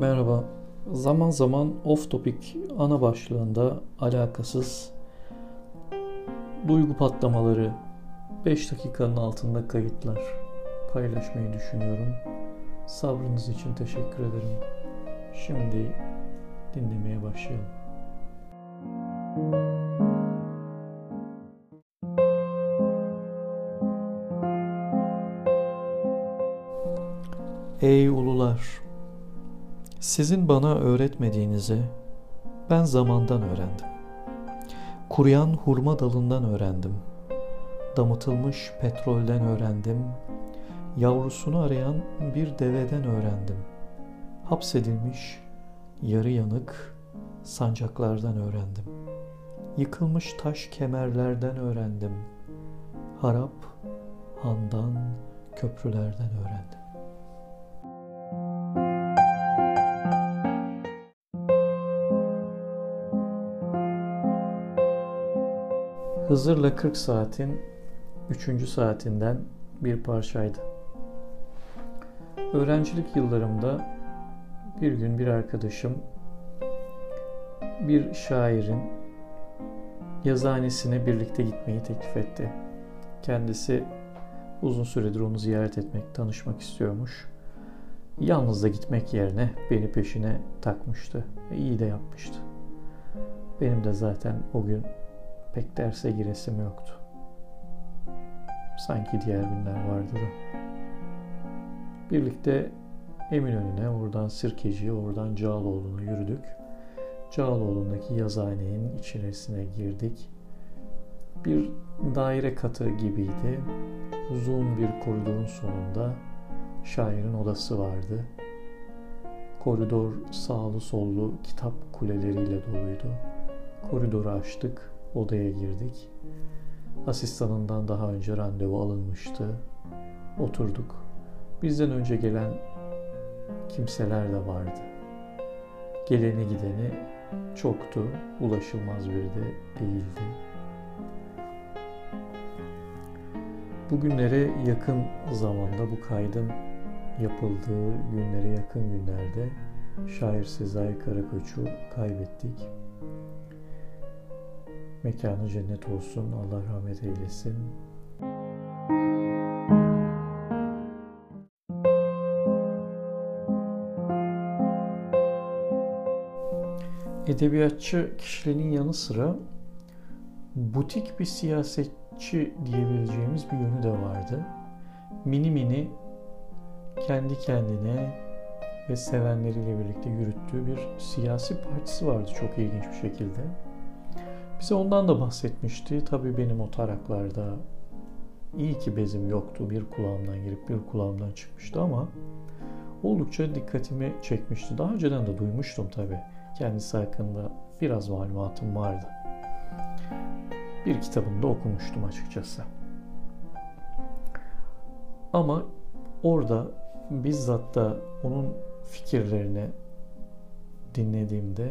Merhaba. Zaman zaman off topic ana başlığında alakasız duygu patlamaları 5 dakikanın altında kayıtlar paylaşmayı düşünüyorum. Sabrınız için teşekkür ederim. Şimdi dinlemeye başlayalım. Ey ulular! Sizin bana öğretmediğinizi ben zamandan öğrendim. Kuruyan hurma dalından öğrendim. Damıtılmış petrolden öğrendim. Yavrusunu arayan bir deveden öğrendim. Hapsedilmiş, yarı yanık sancaklardan öğrendim. Yıkılmış taş kemerlerden öğrendim. Harap, handan, köprülerden öğrendim. Hızır'la 40 saatin 3. saatinden bir parçaydı. Öğrencilik yıllarımda bir gün bir arkadaşım bir şairin yazıhanesine birlikte gitmeyi teklif etti. Kendisi uzun süredir onu ziyaret etmek, tanışmak istiyormuş. Yalnız da gitmek yerine beni peşine takmıştı. İyi de yapmıştı. Benim de zaten o gün pek derse giresim yoktu. Sanki diğer günler vardı da. Birlikte Eminönü'ne, oradan Sirkeci'ye, oradan Cağaloğlu'na yürüdük. Cağaloğlu'ndaki yazıhanenin içerisine girdik. Bir daire katı gibiydi. Uzun bir koridorun sonunda şairin odası vardı. Koridor sağlı sollu kitap kuleleriyle doluydu. Koridoru açtık odaya girdik. Asistanından daha önce randevu alınmıştı. Oturduk. Bizden önce gelen kimseler de vardı. Geleni gideni çoktu. Ulaşılmaz biri de değildi. Bugünlere yakın zamanda bu kaydın yapıldığı günlere yakın günlerde şair Sezai Karakoç'u kaybettik. Mekanı cennet olsun. Allah rahmet eylesin. Edebiyatçı kişiliğinin yanı sıra butik bir siyasetçi diyebileceğimiz bir yönü de vardı. Mini mini kendi kendine ve sevenleriyle birlikte yürüttüğü bir siyasi partisi vardı çok ilginç bir şekilde. Bize ondan da bahsetmişti. Tabii benim o taraklarda iyi ki bezim yoktu. Bir kulağımdan girip bir kulağımdan çıkmıştı ama oldukça dikkatimi çekmişti. Daha önceden de duymuştum tabii. Kendisi hakkında biraz malumatım vardı. Bir kitabını da okumuştum açıkçası. Ama orada bizzat da onun fikirlerini dinlediğimde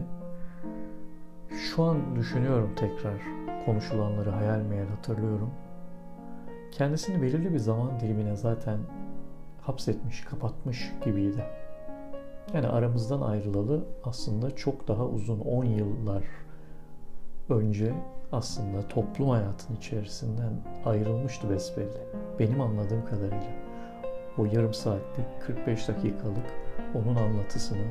şu an düşünüyorum tekrar konuşulanları hayal meyal hatırlıyorum. Kendisini belirli bir zaman dilimine zaten hapsetmiş, kapatmış gibiydi. Yani aramızdan ayrılalı aslında çok daha uzun 10 yıllar önce aslında toplum hayatının içerisinden ayrılmıştı besbelli. Benim anladığım kadarıyla. O yarım saatlik 45 dakikalık onun anlatısını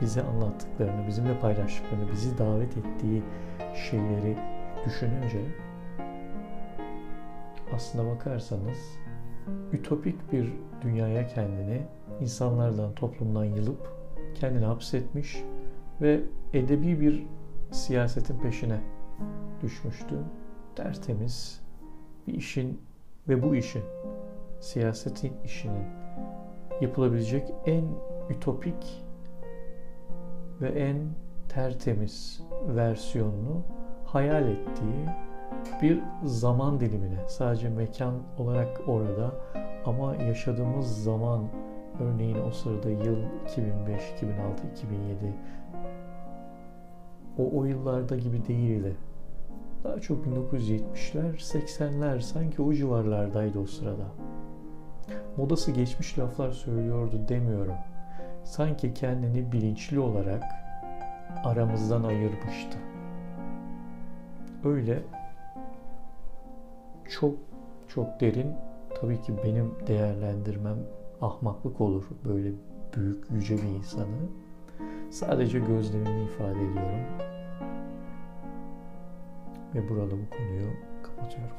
bize anlattıklarını, bizimle paylaştıklarını, bizi davet ettiği şeyleri düşününce aslında bakarsanız ütopik bir dünyaya kendini insanlardan, toplumdan yılıp kendini hapsetmiş ve edebi bir siyasetin peşine düşmüştü. Tertemiz bir işin ve bu işin, siyasetin işinin yapılabilecek en ütopik ve en tertemiz versiyonunu hayal ettiği bir zaman dilimine sadece mekan olarak orada ama yaşadığımız zaman örneğin o sırada yıl 2005, 2006, 2007 o, o yıllarda gibi değildi. Daha çok 1970'ler, 80'ler sanki o civarlardaydı o sırada. Modası geçmiş laflar söylüyordu demiyorum. Sanki kendini bilinçli olarak aramızdan ayırmıştı. Öyle çok çok derin tabii ki benim değerlendirmem ahmaklık olur böyle büyük yüce bir insanı. Sadece gözlemimi ifade ediyorum. Ve burada bu konuyu kapatıyorum.